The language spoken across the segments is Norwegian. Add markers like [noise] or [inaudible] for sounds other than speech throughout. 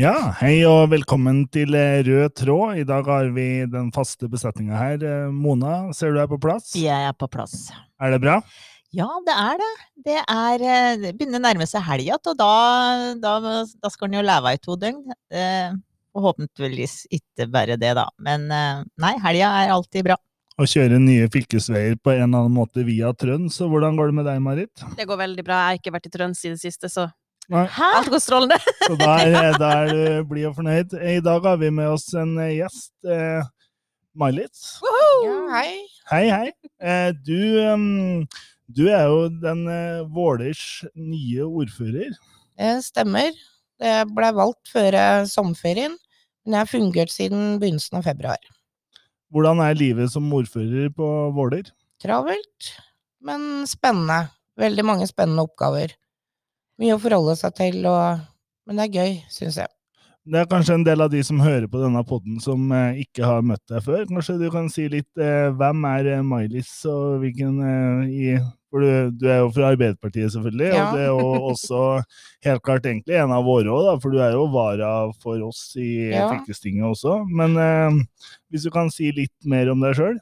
Ja, hei og velkommen til eh, Rød tråd. I dag har vi den faste besetninga her. Eh, Mona, ser du er på plass? Jeg er på plass. Er det bra? Ja, det er det. Det er eh, Det begynner å nærme seg helg igjen, og da, da, da skal en jo leve i to døgn. Eh, forhåpentligvis ikke bare det, da. Men nei, helga er alltid bra. Å kjøre nye fylkesveier på en eller annen måte via Trønd, så hvordan går det med deg, Marit? Det går veldig bra. Jeg har ikke vært i Trøns siden siste, så Nei, Hæ? alt går strålende. [laughs] så da der blir du fornøyd. I dag har vi med oss en eh, gjest. Eh, May-Lit. Ja, hei. Hei, hei. Eh, du, um, du er jo den eh, Vålers nye ordfører. Det stemmer. Det ble valgt før eh, sommerferien, men jeg har fungert siden begynnelsen av februar. Hvordan er livet som ordfører på Våler? Travelt, men spennende. Veldig mange spennende oppgaver. Mye å forholde seg til, og... men det er gøy, syns jeg. Det er kanskje en del av de som hører på denne podden som eh, ikke har møtt deg før. Kanskje du kan si litt eh, hvem er eh, May-Lis, og hvilken eh, i For du, du er jo fra Arbeiderpartiet, selvfølgelig, Ja. og det er jo [laughs] også helt klart egentlig en av våre òg, for du er jo vara for oss i Ja. fylkestinget også. Men eh, hvis du kan si litt mer om deg sjøl?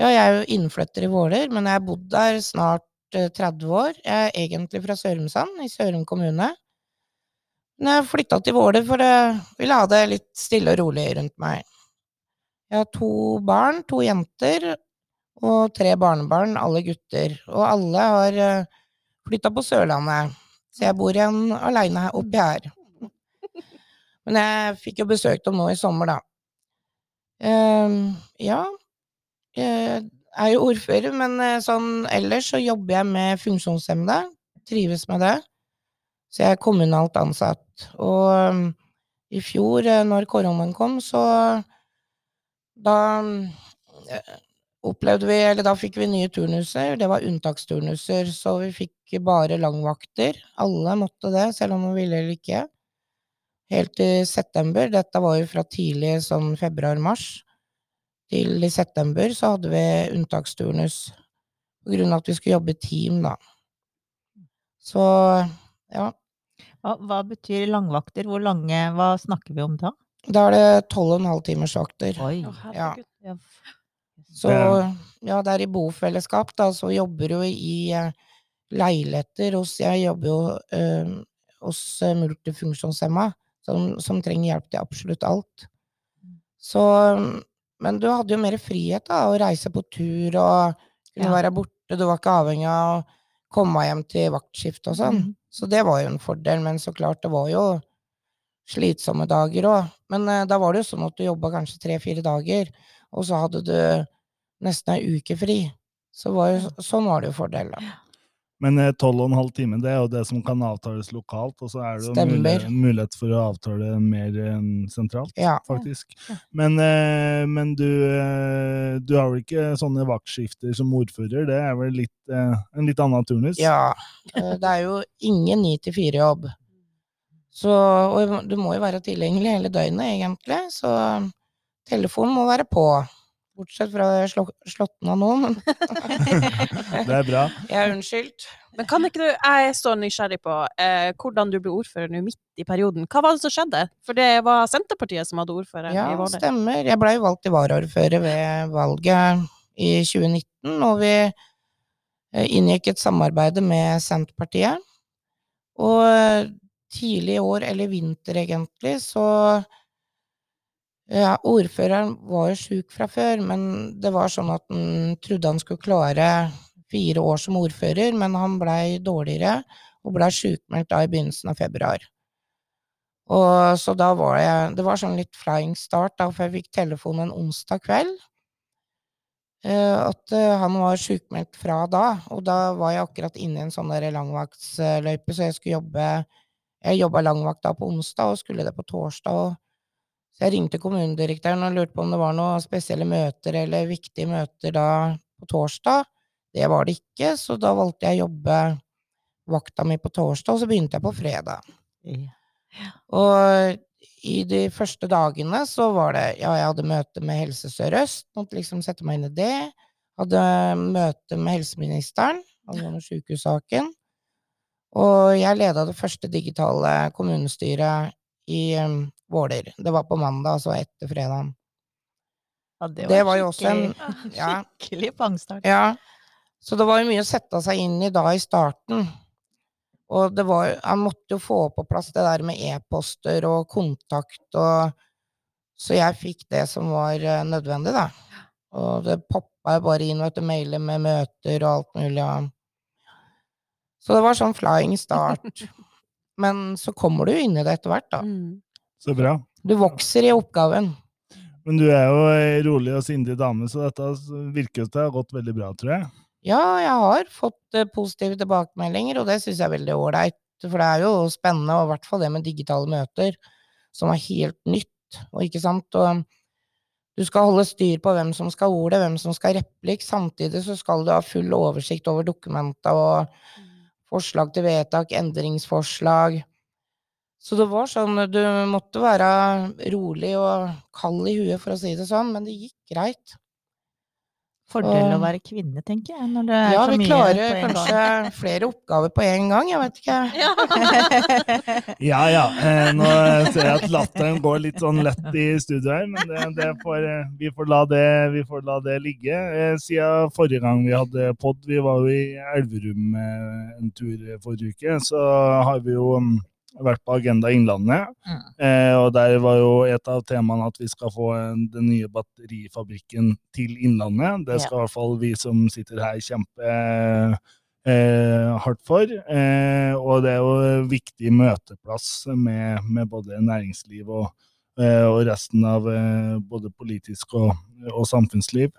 Ja, jeg er jo innflytter i Våler, men jeg har bodd der snart eh, 30 år. Jeg er egentlig fra Sørumsand, i Sørum kommune. Men jeg flytta til Våler for å ville ha det litt stille og rolig rundt meg. Jeg har to barn, to jenter, og tre barnebarn, alle gutter. Og alle har flytta på Sørlandet, så jeg bor igjen aleine oppi her. [laughs] Men jeg fikk jo besøkt dem nå i sommer, da. Uh, ja, jeg er jo ordfører, men eh, sånn ellers så jobber jeg med funksjonshemmede. Trives med det. Så jeg er kommunalt ansatt. Og um, i fjor, eh, når koronaen kom, så da eh, opplevde vi Eller da fikk vi nye turnuser. Det var unntaksturnuser, så vi fikk bare langvakter. Alle måtte det, selv om de ville eller ikke. Helt til september. Dette var jo fra tidlig sånn februar-mars til i september så hadde vi unntaksturnus på grunn av at vi skulle jobbe i team, da. Så ja, Hva, hva betyr langvakter? Hvor lange Hva snakker vi om da? da er det tolv og en halv timers vakter. Oi. Ja. Så ja, det er i bofellesskap, da, så jobber du i eh, leiligheter hos Jeg jobber jo eh, hos eh, multifunksjonshemma, som, som trenger hjelp til absolutt alt. Så Men du hadde jo mer frihet, da, å reise på tur og kunne Ja. være borte. Du var ikke avhengig av å komme hjem til vaktskift og sånn. Mm. Så det var jo en fordel, men så klart, det var jo slitsomme dager òg. Men uh, da var det jo sånn at du jobba kanskje tre-fire dager, og så hadde du nesten ei uke fri. Så var jo, sånn var det jo fordel, da. Men eh, tolv og en halv time det er jo det som kan avtales lokalt, og så er det jo mulighet, mulighet for å avtale mer eh, sentralt, Ja. faktisk. Men, eh, men du, du har vel ikke sånne vaktskifter som ordfører? Det er vel litt, en litt annen turnus? Ja. Det er jo ingen ni til fire-jobb. Og du må jo være tilgjengelig hele døgnet, egentlig. Så telefonen må være på. Bortsett fra slå, slåtten av nå, men [laughs] Det er bra. jeg er unnskyldt. Men kan ikke du Jeg er så nysgjerrig på eh, hvordan du ble ordfører nå midt i perioden. Hva var det som skjedde? For det var Senterpartiet som hadde ordfører Ja, i Våler. stemmer. Jeg blei valgt til varaordfører ved valget i 2019, og vi eh, inngikk et samarbeid med Senterpartiet. Og tidlig i år, eller vinter egentlig, så ja, Ordføreren var jo sjuk fra før, men det var sånn at han trodde han skulle klare fire år som ordfører, men han blei dårligere og blei sjukmeldt da i begynnelsen av februar. Og så da var jeg Det var sånn litt flying start, da, for jeg fikk telefon en onsdag kveld. eh, at eh, han var sjukmeldt fra da, og da var jeg akkurat inne i en sånn langvaktsløype, så jeg skulle jobbe Jeg jobba langvakt da på onsdag, og skulle det på torsdag. Og, så jeg ringte kommunedirektøren og lurte på om det var noen spesielle møter eller viktige møter da på torsdag. Det var det ikke, så da valgte jeg å jobbe vakta mi på torsdag, og så begynte jeg på fredag. Ja. Og i de første dagene så var det Ja, jeg hadde møte med Helse Sør-Øst, måtte liksom sette meg inn i det. Hadde møte med helseministeren angående sjukehussaken. Og jeg leda det første digitale kommunestyret i um, Våler. Det var på mandag, altså etter fredagen. Ja, Det var jo også en [laughs] ja. Skikkelig pangstart. Ja, så det var jo mye å sette seg inn i da i starten. Og det var Han måtte jo få på plass det der med e-poster og kontakt og Så jeg fikk det som var eh, nødvendig, da. Og det poppa jo bare inn, vet du, mailer med møter og alt mulig. Ja. Så det var sånn flying start. [laughs] Men så kommer du jo inn i det etter hvert, da. Mm. Så bra. Du vokser i oppgaven. Men du er jo ei rolig og sindig dame, så dette virker jo til å ha gått veldig bra, tror jeg. Ja, jeg har fått eh, positive tilbakemeldinger, og det syns jeg er veldig ålreit. For det er jo spennende, og i hvert fall det med digitale møter, som er helt nytt, og ikke sant. Og du skal holde styr på hvem som skal ha ordet, hvem som skal ha replikk. Samtidig så skal du ha full oversikt over dokumenta og forslag til vedtak, endringsforslag. Så det var sånn, du måtte være rolig og kald i huet, for å si det sånn, men det gikk greit. Fordel å være kvinne, tenker jeg. Når det er Ja, så vi mye klarer på en gang. kanskje flere oppgaver på en gang, jeg vet ikke. [laughs] Ja ja, eh, nå ser jeg at latteren går litt sånn lett i studio her, men det, det får, eh, vi, får la det, vi får la det ligge. Eh, Siden forrige gang vi hadde pod, vi var jo i Elverum en tur forrige uke, så har vi jo mm, vært på Agenda Innlandet. Mm. Eh, og der var jo et av temaene at vi skal få en, den nye batterifabrikken til Innlandet. Det skal i hvert fall vi som sitter her kjempe eh, hardt for. Eh, og det er jo en viktig møteplass med, med både næringsliv og, eh, og resten av eh, både politisk og, og samfunnsliv.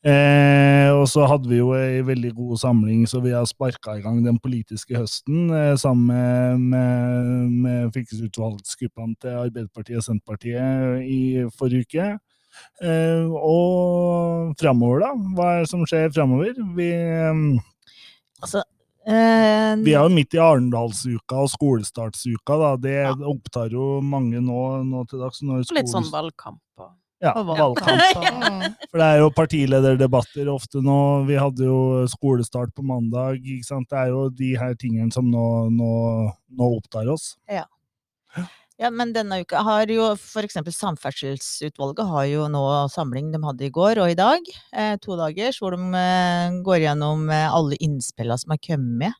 Eh, og så hadde vi jo ei veldig god samling, så vi har sparka i gang den politiske høsten eh, sammen med, med, fylkesutvalgsgruppene til Arbeiderpartiet og Senterpartiet i forrige uke. Eh, og framover, da? Hva er det som skjer framover? Vi, eh, altså, eh, vi er jo midt i Arendalsuka og skolestartsuka. da. Det opptar jo mange nå, nå til dags. Når litt sånn valgkamp og ja, valgkamp. [laughs] For det er jo partilederdebatter ofte nå. Vi hadde jo skolestart på mandag. ikke sant? Det er jo de her tingene som nå, nå, nå opptar oss. Ja, men denne uka har jo eksempel Samferdselsutvalget har jo nå samling de hadde i går og i dag. Eh, to dager, hvor de eh, går gjennom eh, alle innspillene som har kommet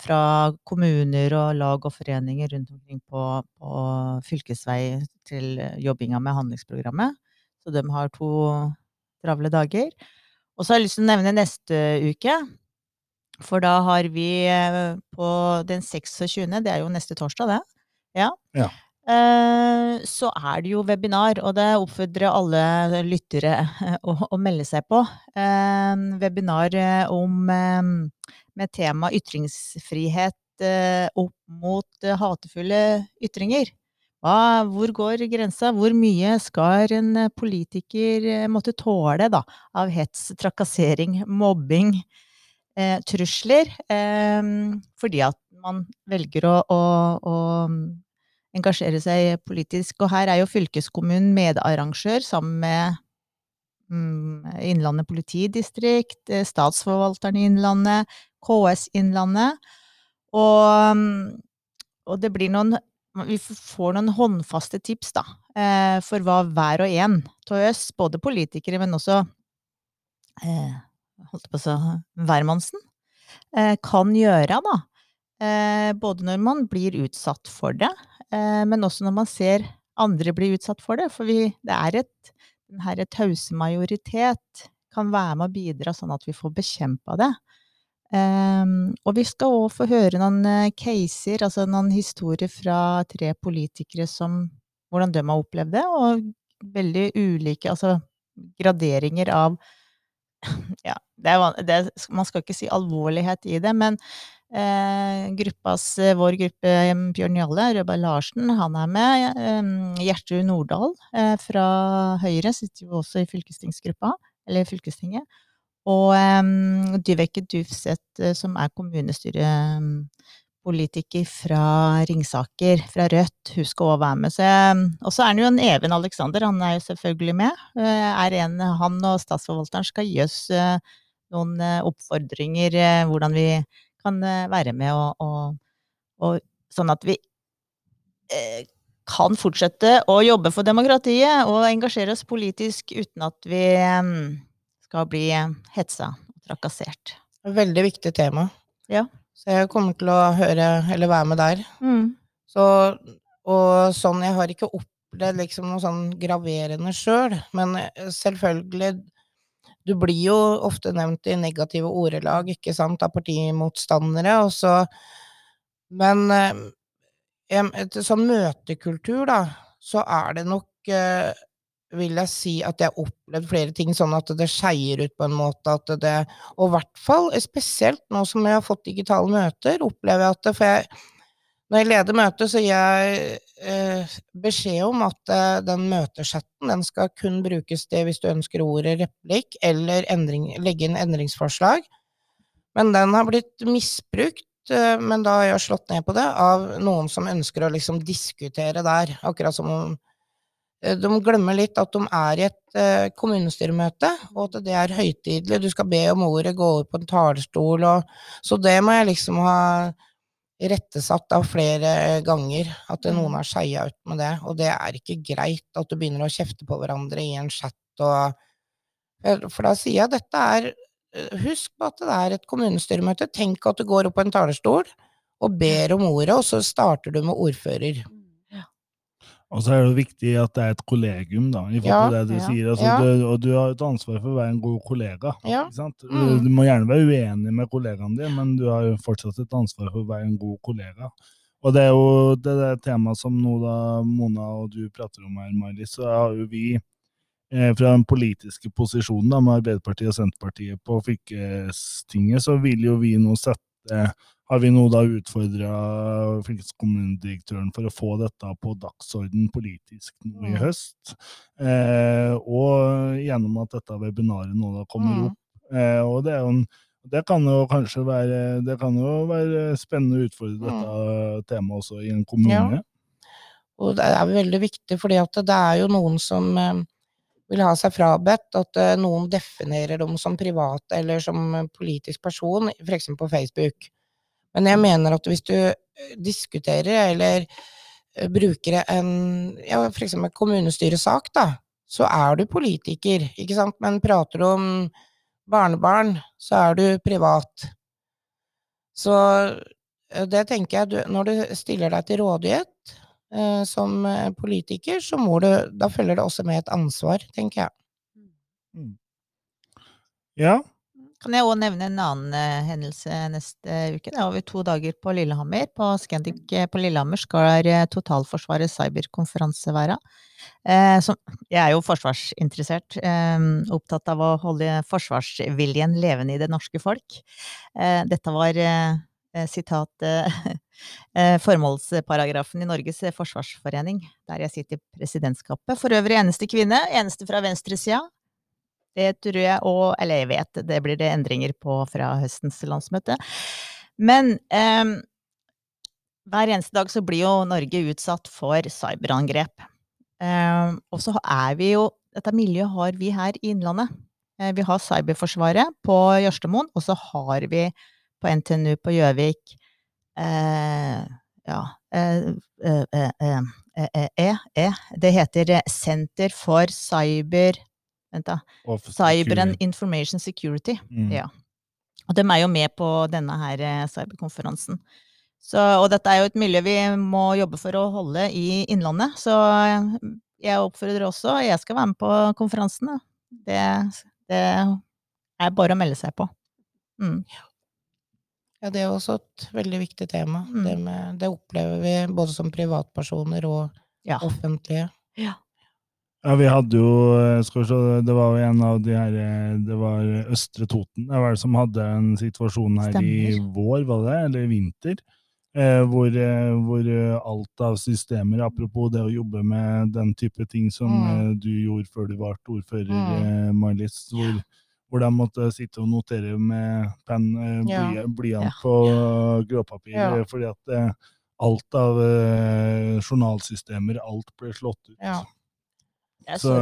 fra kommuner og lag og foreninger rundt omkring på, på fylkesvei til eh, jobbinga med handlingsprogrammet. Så de har to travle dager. Og så har jeg lyst til å nevne neste uke. For da har vi eh, på den 26., det er jo neste torsdag, det. Ja. Ja. Eh, så er det jo webinar, og det oppfordrer alle lyttere å, å melde seg på. Eh, webinar eh, om eh, med tema ytringsfrihet eh, opp mot eh, hatefulle ytringer. Hvor går grensa? Hvor mye skal en politiker eh, måtte tåle da, av hets, trakassering, mobbing, trusler? Eh, fordi at man velger å, å, å engasjere seg politisk. Og her er jo fylkeskommunen medarrangør sammen med Innlandet politidistrikt, eh, Statsforvalteren i Innlandet, KS Innlandet. Og, mm, og det blir noen Vi får noen håndfaste tips, da, eh, for hva hver og en av oss, både politikere, men også eh, holdt på å si hvermannsen, kan gjøre, da. Både når man blir utsatt for det, men også når man ser andre bli utsatt for det. For vi, det er et, den her tause majoritet kan være med å bidra sånn at vi får bekjempa det. Um, og vi skal òg få høre noen eh, caser, altså noen historier fra tre politikere som hvordan de har opplevd det, og veldig ulike altså graderinger av [clears throat] ja, er, er, man skal ikke si alvorlighet i det, men gruppas, eh, vår gruppe eh, Bjørn Jalle, Rødberg Larsen, han er med. Eh, Gjertrud Nordahl eh, fra Høyre sitter jo også i fylkestingsgruppa, eller fylkestinget. Og eh, Dyveke Dufseth, eh, som er kommunestyrepolitiker fra Ringsaker, fra Rødt, hun skal òg være med. Eh, og så er det jo en Even Alexander, han er jo selvfølgelig med. Eh, en, han og statsforvalteren skal gi oss eh, noen eh, oppfordringer, eh, hvordan vi kan eh, være med og, og, og sånn at vi eh, kan fortsette å jobbe for demokratiet og engasjere oss politisk uten at vi em, skal bli hetsa og trakassert. Veldig viktig tema. Ja. Så jeg kommer til å høre, eller være med der. Mm. Så, og sånn, jeg har ikke opplevd liksom noe sånn graverende sjøl, men eh, selvfølgelig Du blir jo ofte nevnt i negative ordelag, ikke sant, av partimotstandere, og så Men eh, et sånn møtekultur, da, så er det nok eh, vil jeg si at jeg har opplevd flere ting sånn at det skeier ut på en måte at det Og i hvert fall, spesielt nå som jeg har fått digitale møter, opplever jeg at det, For jeg, når jeg leder møter, så gir jeg eh, beskjed om at eh, den møtechatten den skal kun brukes til hvis du ønsker ordet replikk eller endring, legge inn endringsforslag. Men den har blitt misbrukt, eh, men da har jeg slått ned på det, av noen som ønsker å liksom diskutere der. Akkurat som om eh, de glemmer litt at de er i et eh, kommunestyremøte, og at det er høytidelig. Du skal be om ordet, gå over på en talerstol, og Så det må jeg liksom ha rettesatt av flere ganger, at noen har skeia ut med det. Og det er ikke greit at du begynner å kjefte på hverandre i en chat og For da sier jeg dette er Husk på at det er et kommunestyremøte. Tenk at du går opp på en talerstol og ber om ordet, og så starter du med ordfører. Og så er det viktig at det er et kollegium, da, i forhold Ja, til det du ja, sier. Altså, ja. du, og du har et ansvar for å være en god kollega. Ikke sant? Mm. Du må gjerne være uenig med kollegaen din, men du har jo fortsatt et ansvar for å være en god kollega. Og det er jo det, det temaet som nå da Mona og du prater om her, Mailis, så har jo vi eh, fra den politiske posisjonen da, med Arbeiderpartiet og Senterpartiet på fylkestinget, så vil jo vi nå sette har vi nå da utfordra fylkeskommunedirektøren for å få dette på dagsorden politisk nå i Mm. høst. Eh, og gjennom at dette webinaret nå da kommer Mm. opp. Eh, og det er jo en det kan jo kanskje være, det kan jo være spennende å utfordre dette temaet også i en kommune. Ja. Og det er veldig viktig, fordi det er jo noen som eh, vil ha seg frabedt at eh, noen definerer dem som private eller som politisk person, f.eks. på Facebook. Men jeg mener at hvis du eh, diskuterer eller eh, bruker en ja, f.eks. en kommunestyresak, da, så er du politiker, ikke sant? Men prater du om barnebarn, så er du privat. Så det tenker jeg, du, når du stiller deg til rådighet som eh, politiker, så må du, da følger det også med et ansvar, tenker jeg. Ja, Kan jeg òg nevne en annen eh, hendelse neste uke? Det er over to dager på Lillehammer. På Scandic eh, på Lillehammer skal eh, Totalforsvarets cyberkonferanse være. Eh, som, jeg er jo forsvarsinteressert, eh, opptatt av å holde forsvarsviljen levende i det norske folk. Eh, dette var eh, eh, sitat eh, [laughs] eh, formålsparagrafen i Norges forsvarsforening, der jeg sitter i presidentskapet. For øvrig eneste kvinne, eneste fra venstresida. Det tror jeg, og Eller jeg vet, det blir det endringer på fra høstens landsmøte. Men eh, hver eneste dag så blir jo Norge utsatt for cyberangrep. Eh, og så er vi jo Dette miljøet har vi her i Innlandet. Eh, vi har Cyberforsvaret på Jørstadmoen, og så har vi på NTNU på Gjøvik eh, Ja eh, eh, eh, eh, eh, Det heter Senter for cyber Vent, da. Cyber and. Information Security. Mm. Ja. Og de er jo med på denne her cyberkonferansen. Så, og dette er jo et miljø vi må jobbe for å holde i Innlandet. Så jeg oppfordrer også, jeg skal være med på konferansen. Det, det er bare å melde seg på. Mm. Ja, det er også et veldig viktig tema. Mm. Det, med, det opplever vi både som privatpersoner og Ja. offentlige. Ja, vi hadde jo Skal vi se, det var jo en av de her Det var Østre Toten det var det som hadde en situasjon her i vår, var det? Eller i vinter? Eh, hvor, eh, hvor alt av systemer, apropos det å jobbe med den type ting som Mm. eh, du gjorde før du ble ordfører, Mm. eh, Marlis. hvor, hvor de måtte sitte og notere med penn, eh, bly- blyant Ja. på gråpapir, Ja. eh, fordi at eh, alt av eh, journalsystemer, alt ble slått ut. Ja, Det er Så,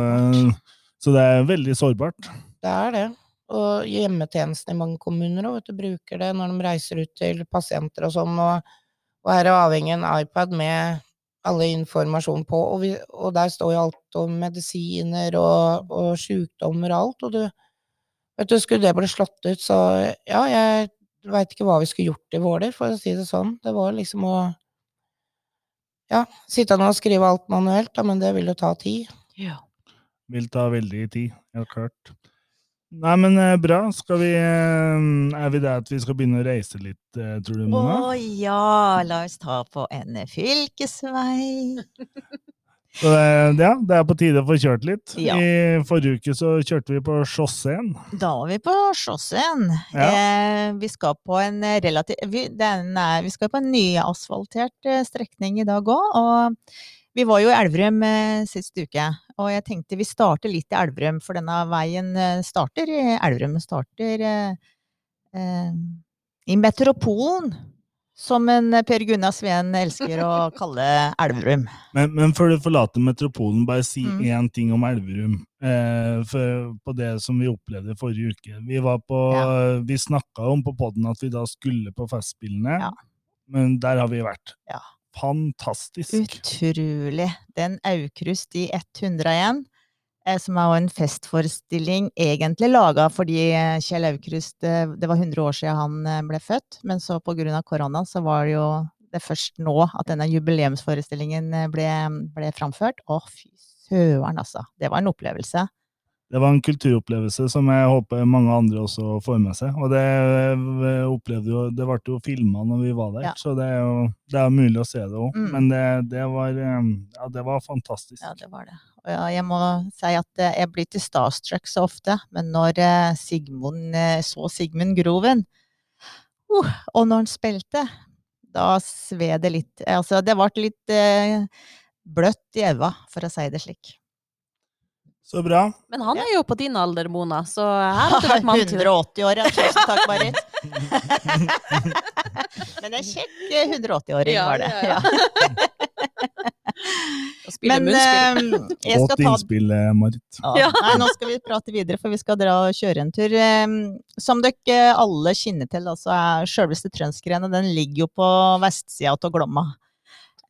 så det er veldig sårbart. det er det. Og hjemmetjenesten i mange kommuner også, vet du, bruker det når de reiser ut til pasienter og sånn, og, og er avhengig av en iPad med alle informasjon på, og, vi, og der står jo alt om medisiner og, og sykdommer og alt, og du Vet du, skulle det bli slått ut, så ja, jeg veit ikke hva vi skulle gjort i Våler, for å si det sånn. Det var liksom å ja, sitte nå og skrive alt manuelt, da, men det vil jo ta tid. Ja. Vil ta veldig tid, helt klart. Nei, men eh, bra. Skal vi eh, Er vi der at vi skal begynne å reise litt, eh, tror du, Å ja, la oss ta på en fylkesvei. [laughs] Så det, ja, det er på tide å få kjørt litt. Ja. I forrige uke så kjørte vi på Sjåseen. Da var vi på Sjåseen. Ja. Eh, vi skal på en eh, relativ... Vi, den er, vi skal på en nyasfaltert eh, strekning i dag òg. Og vi var jo i Elverum eh, sist uke. Og jeg tenkte vi starter litt i Elverum, for denne veien eh, starter i Elverum. Starter eh, eh, i metropolen, som en eh, Per Gunnar Sveen elsker å [laughs] kalle Elverum. Men, men før du forlater metropolen, bare si Mm. én ting om Elverum. Eh, for, på det som vi opplevde forrige uke. Vi, var på, vi snakka om på poden at vi da skulle på Festspillene, Ja. men der har vi vært. Ja. Fantastisk. Utrolig. Den Aukrust i 101, eh, som er en festforestilling egentlig laga fordi eh, Kjell Aukrust eh, Det var 100 år siden han eh, ble født, men så av korona så var det jo det først nå at denne jubileumsforestillingen eh, ble, ble framført. Å, fy søren, altså. Det var en opplevelse. Det var en kulturopplevelse som jeg håper mange andre også får med seg. Og det eh, opplevde jo Det ble jo filma når vi var der, Ja. så det er jo det er mulig å se det òg. Mm. Men det, det, var, eh, ja, det var fantastisk. Ja, det var det. Jeg må si at eh, jeg blir ikke starstruck så ofte, men når eh, Sigmund eh, så Sigmund Groven, uh, og når han spilte, da sved det litt. Altså, det ble litt bløtt i øynene, for å si det slik. Så bra. Men han er jo på din alder, Mona, så her hadde du vært mann til 180 år, ja. Tusen takk, Marit. [laughs] men en kjekk eh, 180-åring Ja, var det. ja, ja. [laughs] Men eh, jeg skal ta innspill, eh, Marit. Ja. Nei, nå skal vi prate videre, for vi skal dra og kjøre en tur. Som dere alle kjenner til, altså er sjølveste Trønsgrena, den ligger jo på vestsida av Glomma.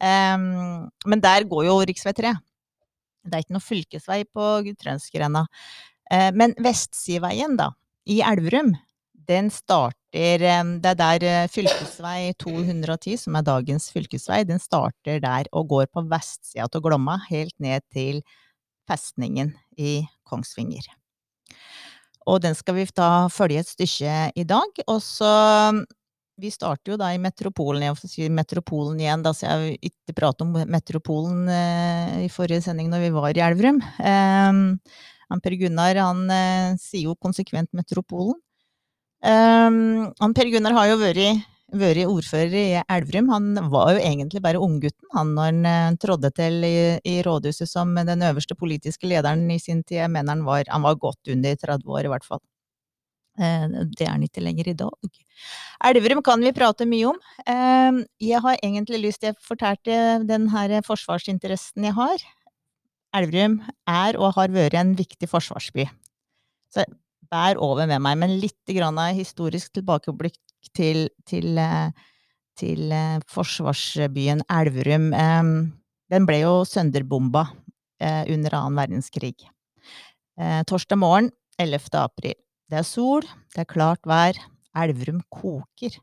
Um, men der går jo rv. 3. Det er ikke noe fylkesvei på Trønsgrena. Eh, men Vestsideveien, da, i Elverum, den starter Det er der eh, fylkesvei 210, som er dagens fylkesvei, den starter der og går på vestsida av Glomma, helt ned til festningen i Kongsvinger. Og den skal vi da følge et stykke i dag. Og så Vi starter jo da i Metropolen. Jeg får si Metropolen igjen, da, så jeg ikke prate om Metropolen eh, i forrige sending når vi var i Elverum. Eh, Per Gunnar han eh, sier jo konsekvent Metropolen. Eh, han Per Gunnar har jo vært vært ordfører i Elverum. Han var jo egentlig bare unggutten han når han eh, trådde til i, i rådhuset som den øverste politiske lederen i sin tid. Jeg mener han var, han var godt under 30 år, i hvert fall. Eh, Det er den ikke lenger i dag. Elverum kan vi prate mye om. Eh, Jeg har egentlig lyst Jeg fortalte den her forsvarsinteressen jeg har. Elverum er og har vært en viktig forsvarsby. Så bær over med meg, men litt grann av historisk tilbakeblikk til, til, eh, til forsvarsbyen Elverum. Den ble jo sønderbomba under annen verdenskrig. Torsdag morgen 11. april. Det er sol, det er klart vær, Elverum koker.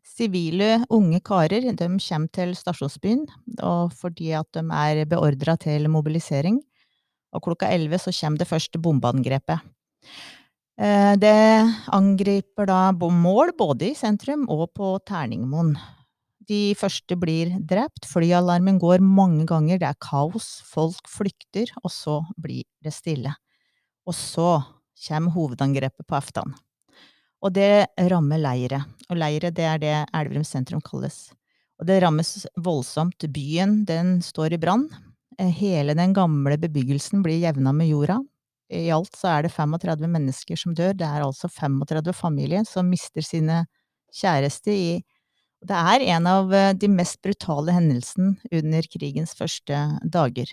Sivile, unge karer, de kommer til stasjonsbyen, fordi at de er beordra til mobilisering. Og klokka 11 så kommer det første bombeangrepet. Eh, Det angriper da mål både i sentrum og på Terningmoen. De første blir drept, flyalarmen går mange ganger, det er kaos, folk flykter, og så blir det stille. Og så kommer hovedangrepet på aftan. Og det rammer Leire, og Leire det er det Elverum sentrum kalles. Og det rammes voldsomt. Byen den står i brann. Eh, Hele den gamle bebyggelsen blir jevna med jorda. I alt så er det 35 mennesker som dør. Det er altså 35 familier som mister sine kjæreste i Det er en av eh, de mest brutale hendelsene under krigens første dager.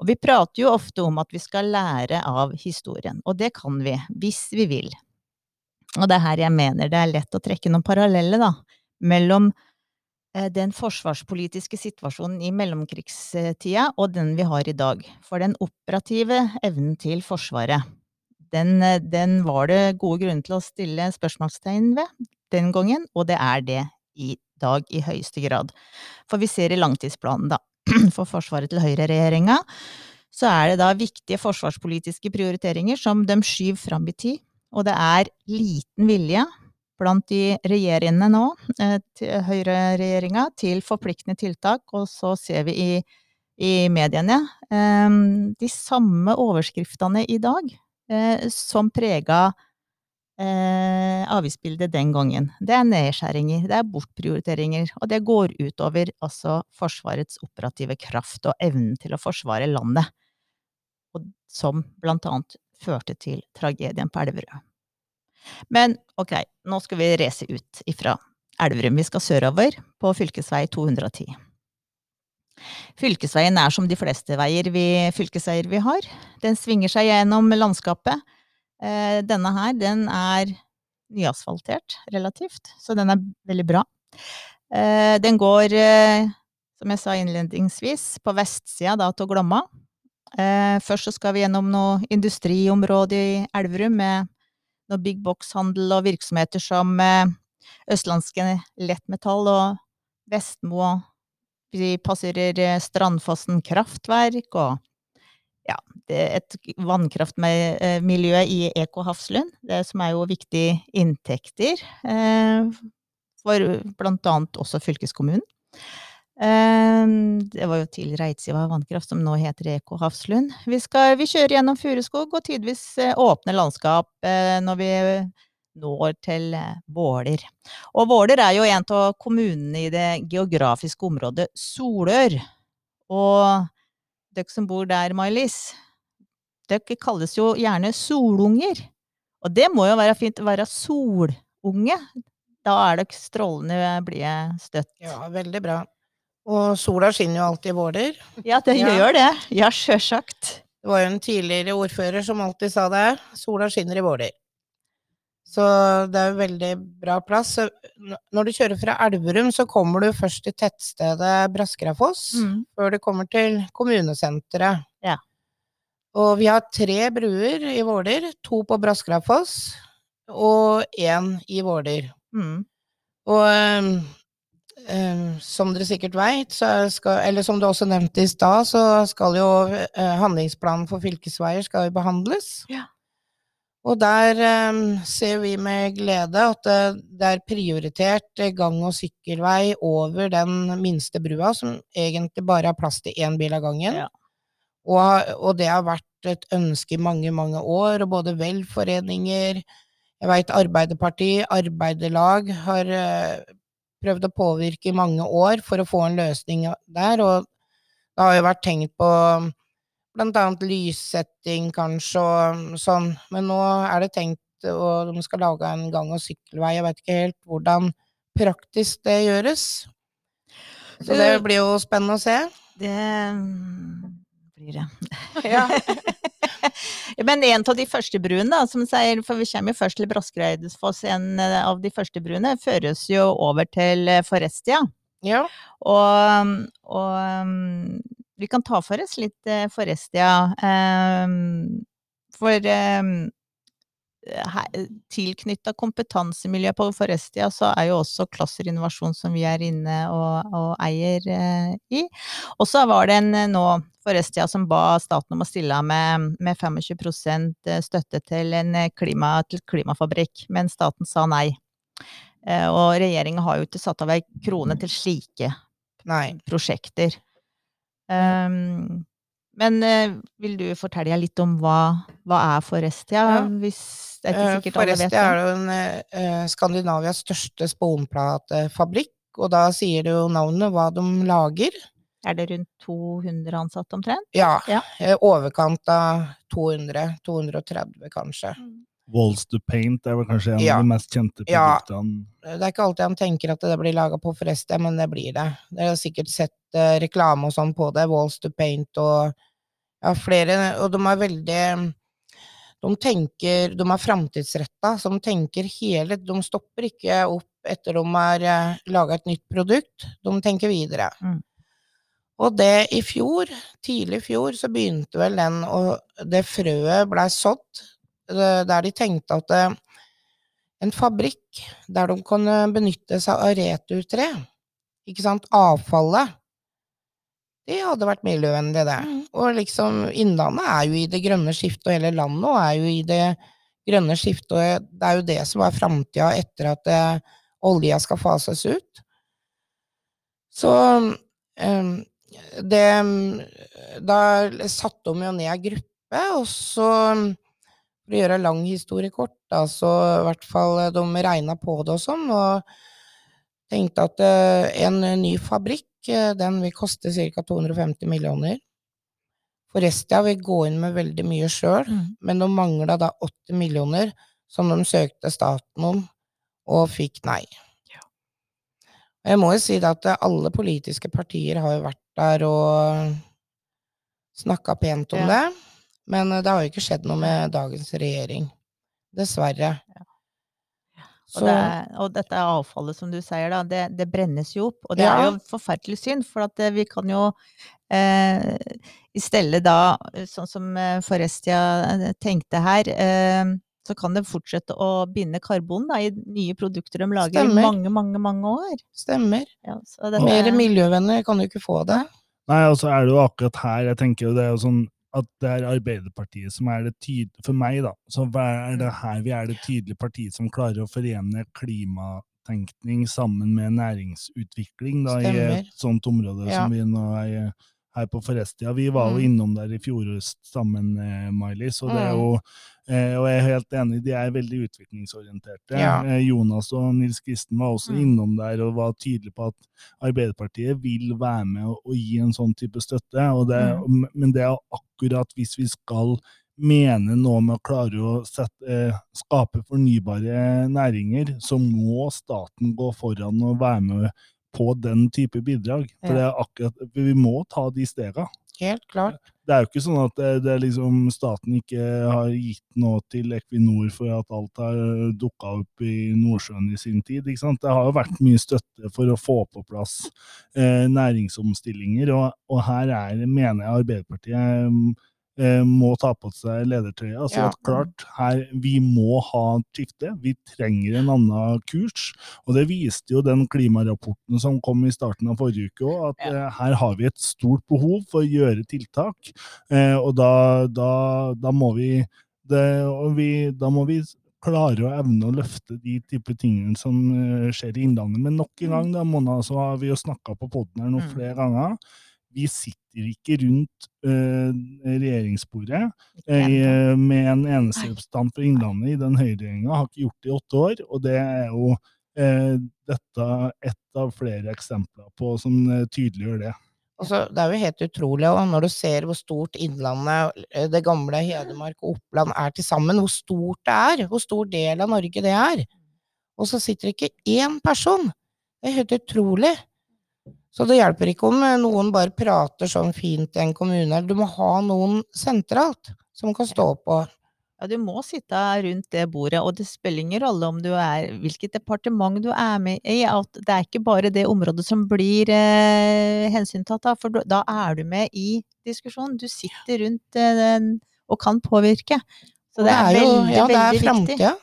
Og vi prater jo ofte om at vi skal lære av historien, og det kan vi, hvis vi vil. Og det er her jeg mener det er lett å trekke noen paralleller, da, mellom eh, den forsvarspolitiske situasjonen i mellomkrigstida og den vi har i dag. For den operative evnen til Forsvaret, den, eh, den var det gode grunner til å stille spørsmålstegn ved den gangen, og det er det i dag i høyeste grad. For vi ser i langtidsplanen, da, [clears throat] for Forsvaret til høyreregjeringa, så er det da viktige forsvarspolitiske prioriteringer som de skyver fram i tid, og det er liten vilje blant de regjeringene nå, eh, høyreregjeringa, til forpliktende tiltak, og så ser vi i, i mediene eh, de samme overskriftene i dag eh, som prega eh, avgiftsbildet den gangen. Det er nedskjæringer, det er bortprioriteringer, og det går utover altså Forsvarets operative kraft og evnen til å forsvare landet, og som blant annet førte til tragedien på Elverum. Men ok, nå skal vi reise ut ifra Elverum. Vi skal sørover, på fylkesvei 210. Fylkesveien er som de fleste veier vi, fylkesveier vi har. Den svinger seg gjennom landskapet. Eh, denne her, den er nyasfaltert, relativt, så den er veldig bra. Eh, den går, eh, som jeg sa innledningsvis, på vestsida da til Glomma. Først så skal vi gjennom noe industriområde i Elverum med noe big box-handel og virksomheter som Østlandske Lettmetall og Vestmo vi passerer Strandfossen kraftverk og ja, et vannkraftmiljø i Eko Hafslund, det som er jo viktige inntekter eh, for annet også fylkeskommunen. Eh, det var jo til Reitsiva vannkraft, som nå heter Eko Hafslund. Vi, skal, vi kjører gjennom furuskog og tidvis eh, åpne landskap når vi når til Våler. Og Våler er jo en av kommunene i det geografiske området Solør. Og dere som bor der, May-Lis, dere kalles jo gjerne solunger. Og det må jo være fint å være solunge. Da er dere strålende blide støtt. Ja, veldig bra. Og sola skinner jo alltid i Våler. Ja, det Ja. gjør det. Ja, sjølsagt. Det var jo en tidligere ordfører som alltid sa det. Sola skinner i Våler. Så det er jo veldig bra plass. Så når du kjører fra Elverum, så kommer du først til tettstedet Braskerafoss, Mm. før du kommer til kommunesenteret. Ja. Og vi har tre bruer i Våler. To på Braskerafoss og én i Våler. Mm. Og um, um, som dere sikkert veit, eller som du også nevnte i stad, så skal jo uh, handlingsplanen for fylkesveier skal jo behandles. Ja. Og der eh, ser vi med glede at det, det er prioritert eh, gang- og sykkelvei over den minste brua, som egentlig bare har plass til én bil av gangen. Ja. Og, og det har vært et ønske i mange, mange år, og både velforeninger, jeg veit Arbeiderpartiet, arbeiderlag har eh, prøvd å påvirke i mange år for å få en løsning der, og det har jo vært tenkt på blant annet lyssetting kanskje og sånn, men nå er det tenkt og de skal lage en gang- og sykkelvei, jeg vet ikke helt hvordan praktisk det gjøres. Så det blir jo spennende å se. Det mm, blir det. [laughs] Ja. [laughs] Men en av de første bruene, da, som sier, for vi kommer jo først til Braskereidsfoss, en eh, av de første bruene, føres jo over til eh, Forestia. ja. Og, og um, vi kan ta for oss litt eh, Forestia. Um, for um, tilknytta kompetansemiljø på Forestia, så er jo også Klasserinnovasjon, som vi er inne og, og eier eh, i. Og så var det en eh, nå Forestia som ba staten om å stille med, med 25% støtte til en eh, klima, til klimafabrikk, men staten sa nei. Eh, og regjeringa har jo ikke satt av ei krone til slike Nei. prosjekter. Um, men uh, vil du fortelle litt om hva, hva er Forestia? Ja. Hvis det er ikke sikkert sikkert alle vet Forestia er jo en, uh, Skandinavias største sponplatefabrikk, og da sier det jo navnet hva de lager. Er det rundt 200 ansatte omtrent? Ja, Ja. eh, overkant av 200, 230 kanskje. Walls to Paint er vel kanskje en Ja. av de mest kjente Ja. produktene. Det er ikke alltid han tenker at det blir laga på Forestia, men det blir det. Dere har sikkert sett uh, reklame og sånn på det, Walls to Paint og ja, flere, og de er veldig de tenker, de er framtidsretta, så de tenker hele De stopper ikke opp etter de har uh, laga et nytt produkt. De tenker videre. Mm. Og det i fjor, tidlig i fjor, så begynte vel den og Det frøet blei sådd eh, der de tenkte at eh, en fabrikk der de kunne benytte seg av returtre, ikke sant, avfallet, det hadde vært miljøvennlig, det. Mm. Og liksom, Innlandet er jo i det grønne skiftet, og hele landet og er jo i det grønne skiftet, og det er jo det som er framtida etter at det, olja skal fases ut. Så um, det Da satte de jo ned ei gruppe, og så For å gjøre lang historie kort, da, så i hvert fall de regna på det og sånn, og tenkte at eh, en ny fabrikk, eh, den vil koste ca. 250 millioner. Forestia vil gå inn med veldig mye sjøl, Mm. men de mangla da 80 millioner, som de søkte staten om, og fikk nei. Og Jeg må jo si det at alle politiske partier har jo vært der og snakka pent om Ja. det, men det har jo ikke skjedd noe med dagens regjering. Dessverre. Og, det er, og dette avfallet, som du sier, da, det, det brennes jo opp. Og det er jo forferdelig synd, for at eh, vi kan jo eh, i stedet da, sånn som eh, Forestia eh, tenkte her, eh, så kan det fortsette å binde karbon da, i nye produkter de lager Stemmer. i mange, mange, mange år. Stemmer. Ja, så dette, Mer miljøvenner kan du ikke få det. Nei, og så er det jo akkurat her jeg tenker jo det er jo sånn at det er Arbeiderpartiet som er det tydelige For meg, da, så er det her vi er det tydelige partiet som klarer å forene klimatenkning sammen med næringsutvikling da, i et sånt område Ja. som vi nå er i her på Forestia. Vi var jo Mm. innom der i fjor sammen, eh, Miley, og det er Mm. jo eh, Og jeg er helt enig, de er veldig utviklingsorienterte. Ja. Eh, Jonas og Nils Kristen var også Mm. innom der og var tydelige på at Arbeiderpartiet vil være med og, og gi en sånn type støtte, det, men det er akkurat hvis vi skal mene noe med å klare å sette, skape fornybare næringer, så må staten gå foran og være med på den type bidrag. For det er akkurat, vi må ta de stega. Helt klart. Det er jo ikke sånn at det, det er liksom staten ikke har gitt noe til Equinor for at alt har dukka opp i Nordsjøen i sin tid. Det har jo vært mye støtte for å få på plass eh, næringsomstillinger, og, og her er, mener jeg Arbeiderpartiet eh, må ta på seg ledertrøya. Altså Ja. at klart, her, vi må ha et skifte. Vi trenger en annen kurs. Og det viste jo den klimarapporten som kom i starten av forrige uke òg, at Ja. eh, her har vi et stort behov for å gjøre tiltak. Eh, og da, da, da må vi, det, vi Da må vi klare å evne å løfte de type tingene som eh, skjer i Innlandet. Men nok en gang, da, Mona, så har vi jo snakka på poden her nå Mm. flere ganger. Vi sitter ikke rundt eh, regjeringsbordet eh, med en eneste representant for Innlandet i den høyreregjeringa. Har ikke gjort det i åtte år. Og det er jo eh, dette ett av flere eksempler på som tydeliggjør det. Altså, det er jo helt utrolig og når du ser hvor stort Innlandet, det gamle Hedmark og Oppland er til sammen, hvor stort det er, hvor stor del av Norge det er. Og så sitter det ikke én person! Det er helt utrolig. Så det hjelper ikke om eh, noen bare prater sånn fint i en kommune. Du må ha noen sentralt som kan stå på. Ja, du må sitte rundt det bordet, og det spiller ingen rolle om du er, hvilket departement du er med i. At det er ikke bare det området som blir eh, hensyntatt, da, for da er du med i diskusjonen. Du sitter rundt eh, den og kan påvirke. Så det, er, jo, veldig, ja, det er framtida.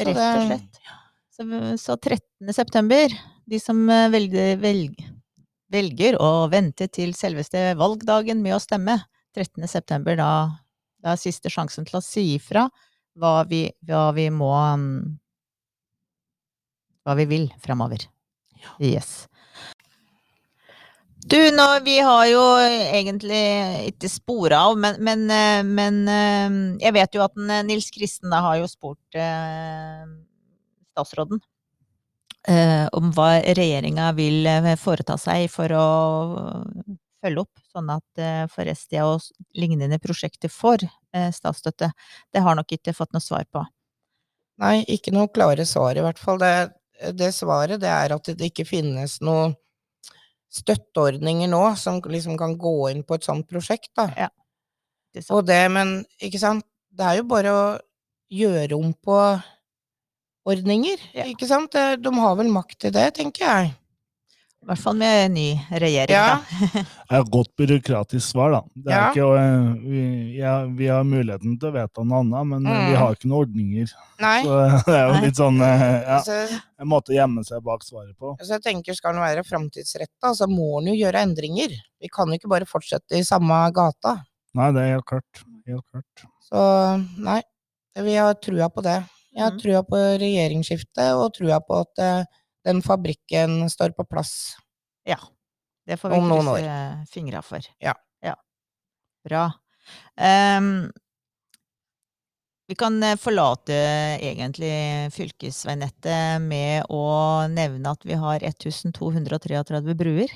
Rett og slett. Så, så 13. september, de som velger, velger, velg, velger å vente til selveste valgdagen med å stemme, 13. september, da, da er siste sjansen til å si ifra hva vi, hva vi må Hva vi vil framover. Yes. Du, nå, vi har jo egentlig ikke spora av, men, men, men eh, jeg vet jo at Nils Kristen da har jo spurt eh, statsråden om hva regjeringa vil eh, foreta seg for å følge opp, sånn at eh, Forestia og lignende prosjekter får eh, statsstøtte. Det har nok ikke fått noe svar på. Nei, ikke noe klare svar i hvert fall. Det, det svaret det er at det ikke finnes noen støtteordninger nå som liksom kan gå inn på et sånt prosjekt, da. Det er sant. Og det, men ikke sant, det er jo bare å gjøre om på ordninger, Ja. ikke sant? De har vel makt til det, tenker jeg. I hvert fall med ny regjering, Ja. da. [laughs] Det er et godt byråkratisk svar, da. Det er Ja. ikke, eh, vi, ja, vi har muligheten til å vedta noe annet, men mm. vi har ikke noen ordninger. Nei. Så [laughs] det er jo litt sånn eh, ja, en måte å gjemme seg bak svaret på. så jeg tenker skal den være framtidsretta, så må den jo gjøre endringer. Vi kan jo ikke bare fortsette i samme gata. Nei, det er helt klart. Helt klart. Så nei, vi har trua på det. Jeg har Mhm. trua på regjeringsskifte, og trua på at eh, den fabrikken står på plass. Ja. Det får vi krysse fingra for. Ja. Bra. Um, vi kan eh, forlate egentlig fylkesveinettet med å nevne at vi har 1233 bruer.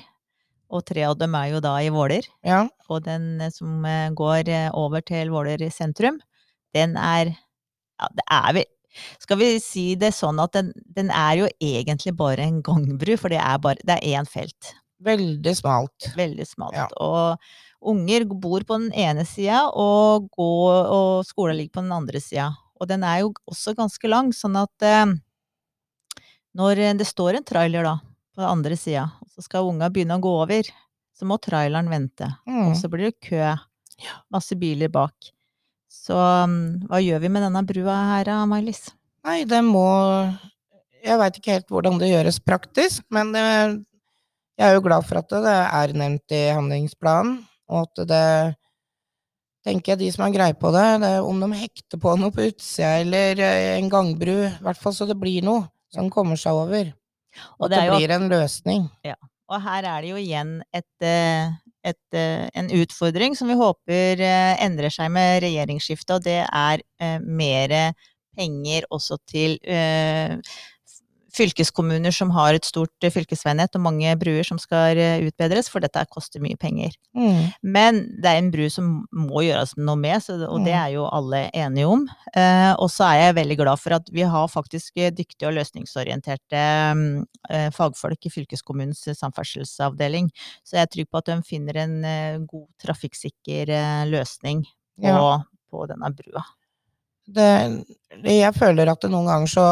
Og tre av dem er jo da i Våler. Ja, Og den eh, som går over til Våler sentrum, den er Ja, det er vel Skal vi si det sånn at den, den er jo egentlig bare en gangbru, for det er bare Det er én felt. veldig smalt. Veldig smalt. Ja. Og unger bor på den ene sida, og, går, og skolen ligger på den andre sida. Og den er jo også ganske lang, sånn at eh, når det står en trailer da, på den andre sida, og så skal unga begynne å gå over, så må traileren vente. Mm. Og så blir det kø. Masse biler bak. Så um, hva gjør vi med denne brua her, Mailis? Nei, det må Jeg veit ikke helt hvordan det gjøres praktisk, men det, jeg er jo glad for at det er nevnt i handlingsplanen, og at det tenker jeg de som har greie på det, det om de hekter på noe på utsida eller eh, en gangbru, i hvert fall så det blir noe som kommer seg over. Og det det, jo blir en løsning. Og her er det jo igjen et, eh, et, eh, en utfordring som vi håper eh, endrer seg med regjeringsskiftet, og det er eh, mer penger også til fylkeskommuner som har et stort eh, fylkesveinett og mange bruer som skal eh, utbedres, for dette koster mye penger. Mm. Men det er en bru som må gjøres noe med, så, og det Mm. er jo alle enige om. Eh, og så er jeg veldig glad for at vi har faktisk dyktige og løsningsorienterte mm, eh, fagfolk i fylkeskommunens samferdselsavdeling. Så jeg er trygg på at de finner en god, trafikksikker løsning på, Ja. på denne brua. Det, jeg føler at det noen ganger så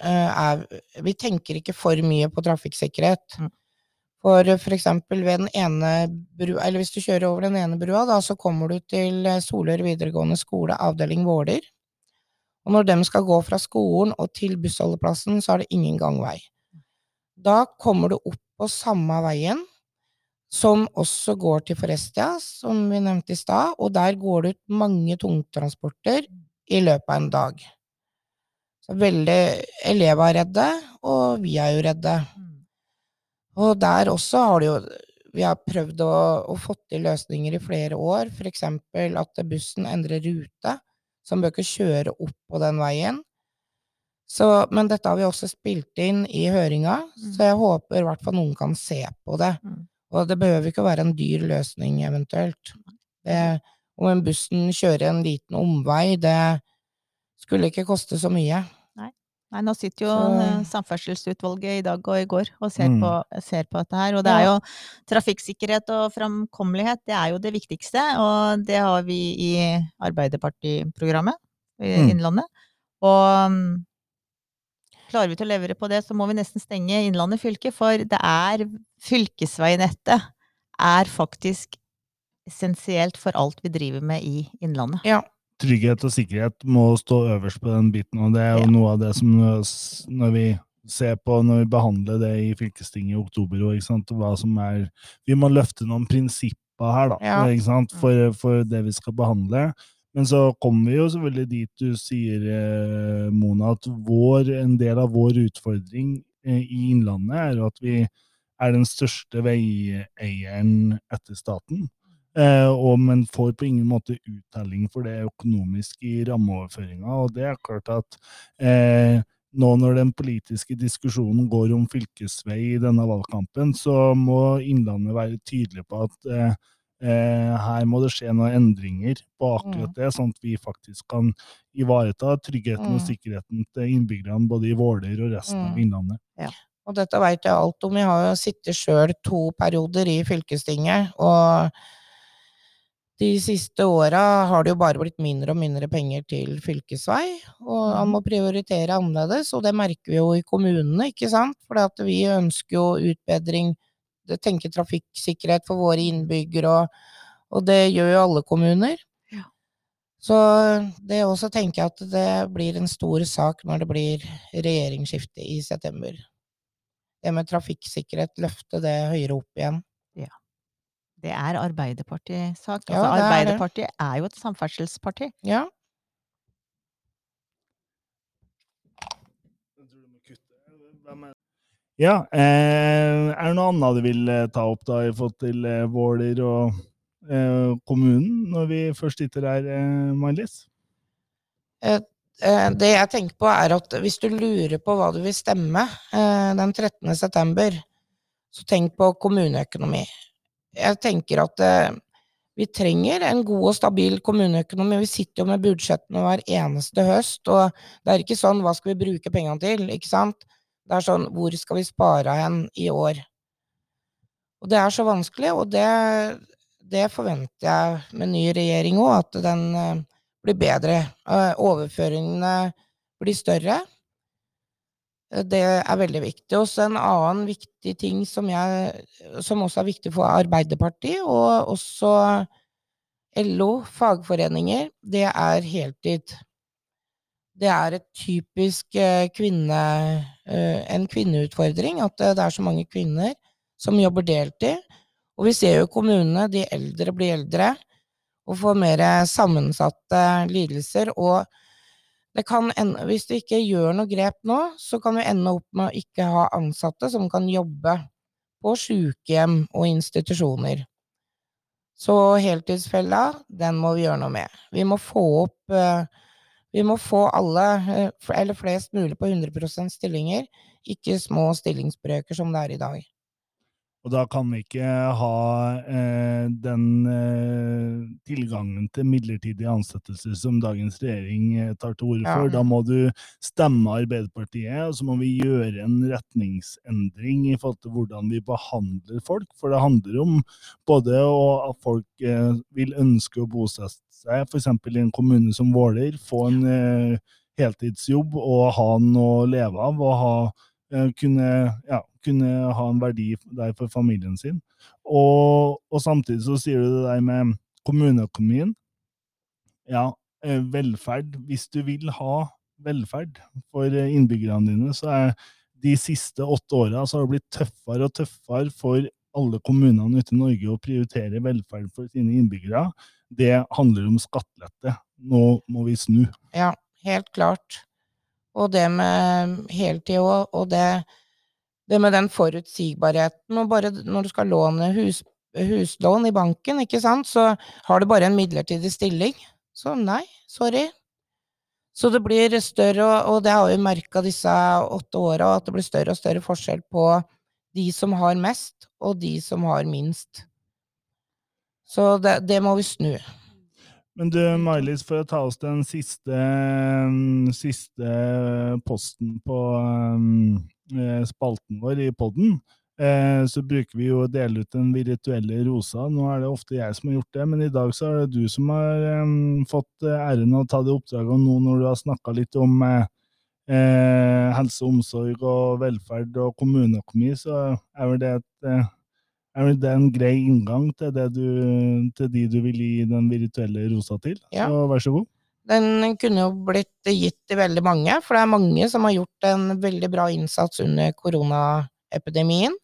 eh, er Vi tenker ikke for mye på trafikksikkerhet. Mm. For eksempel ved den ene brua, eller hvis du kjører over den ene brua, da, så kommer du til eh, Solør videregående skole, avdeling Våler. Og når de skal gå fra skolen og til bussholdeplassen, så er det ingen gangvei. Da kommer du opp på samme veien, som også går til Forestia, som vi nevnte i stad, og der går det ut mange tungtransporter i løpet av en dag. Så veldig Elever er redde, og vi er jo redde. Og der også har det jo Vi har prøvd å, å få til løsninger i flere år, eksempel at bussen endrer rute, så den bør ikke kjøre opp på den veien. Så, men dette har vi også spilt inn i høringa, Mm. så jeg håper i hvert fall noen kan se på det. Mm. Og det behøver ikke å være en dyr løsning eventuelt. Det, om en bussen kjører en liten omvei, det skulle ikke koste så mye. Nei, nå sitter jo Så- eh, Samferdselsutvalget i dag og i går og ser, Mm. på, ser på dette her. Og det er jo trafikksikkerhet og framkommelighet, det er jo det viktigste. Og det har vi i Arbeiderpartiprogrammet i Mm. Innlandet. Og mm, klarer vi til å levere på det, så må vi nesten stenge Innlandet fylke. For det er fylkesveinettet er faktisk essensielt for alt vi driver med i Innlandet. Ja. Trygghet og sikkerhet må stå øverst på den biten, og det er jo Ja. noe av det som når vi ser på når vi behandler det i fylkestinget i oktober, og, ikke sant, hva som er Vi må løfte noen prinsipper her, da, Ja. ikke sant, for, for det vi skal behandle. Men så kommer vi jo selvfølgelig dit du sier, eh, Mona, at vår, en del av vår utfordring eh, i Innlandet er jo at vi er den største veieieren etter staten. Eh, og, men får på ingen måte uttelling for det økonomiske i rammeoverføringa. Og det er klart at eh, nå når den politiske diskusjonen går om fylkesvei i denne valgkampen, så må Innlandet være tydelig på at eh, eh, her må det skje noen endringer på akkurat det, sånn at vi faktisk kan ivareta tryggheten og Mm. sikkerheten til innbyggerne både i Våler og resten av Innlandet. Ja. Og dette veit jeg alt om. Jeg har jo sittet sjøl to perioder i fylkestinget, og de siste åra har det jo bare blitt mindre og mindre penger til fylkesvei, og han må prioritere annerledes, og det merker vi jo i kommunene, ikke sant, for vi ønsker jo utbedring, tenker trafikksikkerhet for våre innbyggere, og, og det gjør jo alle kommuner. Ja. Så det også tenker jeg at det blir en stor sak når det blir regjeringsskifte i september. Det med trafikksikkerhet, løfte det høyere opp igjen. Det er Arbeiderpartisak. Ja, Altså, det er det. Er jo et samferdselsparti. Ja. Ja, eh, er det noe annet du vil eh, ta opp da i forhold til eh, Våler og eh, kommunen, når vi først sitter her, eh, Maj-Lis? Eh, Det jeg tenker på, er at hvis du lurer på hva du vil stemme eh, den 13. september, så tenk på kommuneøkonomi. Jeg tenker at eh, vi trenger en god og stabil kommuneøkonomi. Vi sitter jo med budsjettene hver eneste høst, og det er ikke sånn 'hva skal vi bruke pengene til', ikke sant? Det er sånn 'hvor skal vi spare hen i år'? Og det er så vanskelig, og det, det forventer jeg med ny regjering òg, at den eh, blir bedre. Eh, Overføringene blir større. Det er veldig viktig. Og så en annen viktig ting som, jeg, som også er viktig for Arbeiderpartiet, og også LO, fagforeninger, det er heltid. Det er typisk eh, kvinne, eh, en kvinneutfordring at eh, det er så mange kvinner som jobber deltid. Og vi ser jo kommunene, de eldre blir eldre og får mer sammensatte lidelser. Og ende, hvis du ikke gjør noe grep nå, så kan du ende opp med å ikke ha ansatte som kan jobbe på sykehjem og institusjoner. Så heltidsfella, den må vi gjøre noe med. Vi må få opp eh, Vi må få alle, eh, eller flest mulig, på 100% stillinger, ikke små stillingsbrøker som det er i dag. Og da kan vi ikke ha eh, den eh, tilgangen til midlertidige ansettelser som dagens regjering eh, tar til orde Ja. for. Da må du stemme Arbeiderpartiet, og så må vi gjøre en retningsendring i forhold til hvordan vi behandler folk. For det handler om både at folk eh, vil ønske å bosette seg, f.eks. i en kommune som Våler, få en eh, heltidsjobb og ha noe å leve av. og ha kunne, ja, kunne ha en verdi der for familien sin. Og, og samtidig så sier du det der med kommuneøkonomien. Ja, eh, velferd. Hvis du vil ha velferd for eh, innbyggerne dine, så er de siste åtte åra har det blitt tøffere og tøffere for alle kommunene ute i Norge å prioritere velferd for sine innbyggere. Det handler om skattelette. Nå må vi snu. Ja, helt klart. Og det med heltid òg, og det, det med den forutsigbarheten. Og bare når du skal låne hus, huslån i banken, ikke sant, så har du bare en midlertidig stilling. Så nei, sorry. Så det blir større, og- det har vi merka disse åtte åra, at det blir større og større forskjell på de som har mest, og de som har minst. Så det, det må vi snu. Men du, Maj-Lis, for å ta oss til den siste, mm, siste posten på mm, eh, spalten vår i podden, eh, så bruker vi jo å dele ut den virtuelle rosa. Nå er det ofte jeg som har gjort det, men i dag så er det du som har mm, fått eh, æren av å ta det oppdraget. Og nå når du har snakka litt om eh, eh, helse og omsorg og velferd og kommuneøkonomi, så er vel det et eh, er det en grei inngang til, det du, til de du vil gi den virtuelle rosa til? Ja. Så vær så god. Den kunne jo blitt gitt til veldig mange, for det er mange som har gjort en veldig bra innsats under koronaepidemien.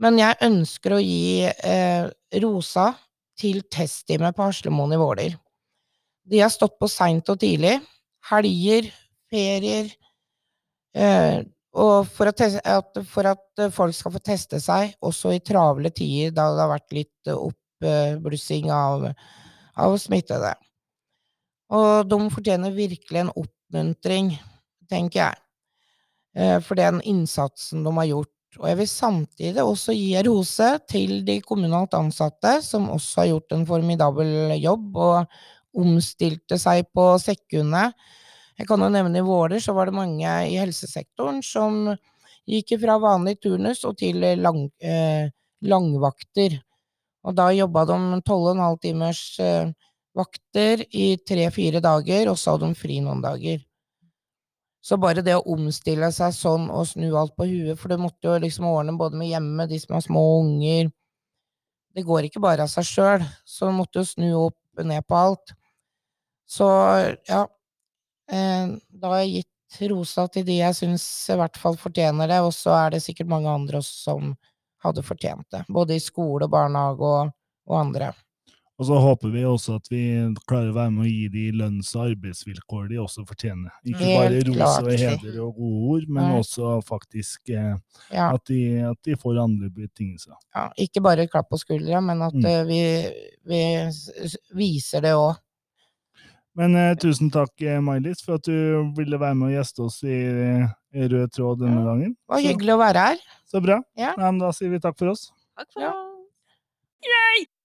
Men jeg ønsker å gi eh, rosa til testteamet på Haslemoen i Våler. De har stått på seint og tidlig. Helger, ferier. Eh, og for at, at, for at eh, folk skal få teste seg, også i travle tider da det har vært litt oppblussing av, av smittede. Og de fortjener virkelig en oppmuntring, tenker jeg, eh, for den innsatsen de har gjort. Og jeg vil samtidig også gi rose til de kommunalt ansatte, som også har gjort en formidabel jobb og omstilte seg på sekundene. Jeg kan jo nevne i Våler så var det mange i helsesektoren som gikk fra vanlig turnus og til lang, eh, langvakter. Og da jobba de tolv og en halv timers eh, vakter i tre-fire dager, og så hadde de fri noen dager. Så bare det å omstille seg sånn og snu alt på huet, for det måtte jo liksom ordne både med hjemme, de som har små unger Det går ikke bare av seg sjøl, så du måtte jo snu opp ned på alt. Så ja, da har jeg gitt rosa til de jeg syns i hvert fall fortjener det, og så er det sikkert mange andre også som hadde fortjent det. Både i skole, barnehage og, og andre. Og så håper vi også at vi klarer å være med å gi de lønns- og arbeidsvilkår de også fortjener. Ikke bare ros og heder og gode ord, men Nei. også faktisk eh, Ja, at, de, at de får andre betingelser. ja, ikke bare et klapp på skuldra, men at Mm. eh, vi, vi viser det òg. Men eh, tusen takk, eh, Mailis, for at du ville være med og gjeste oss i i Rød tråd denne gangen. Det var hyggelig å være her. Så bra. Ja. Nei, men da sier vi takk for oss. Takk for Ja. oss.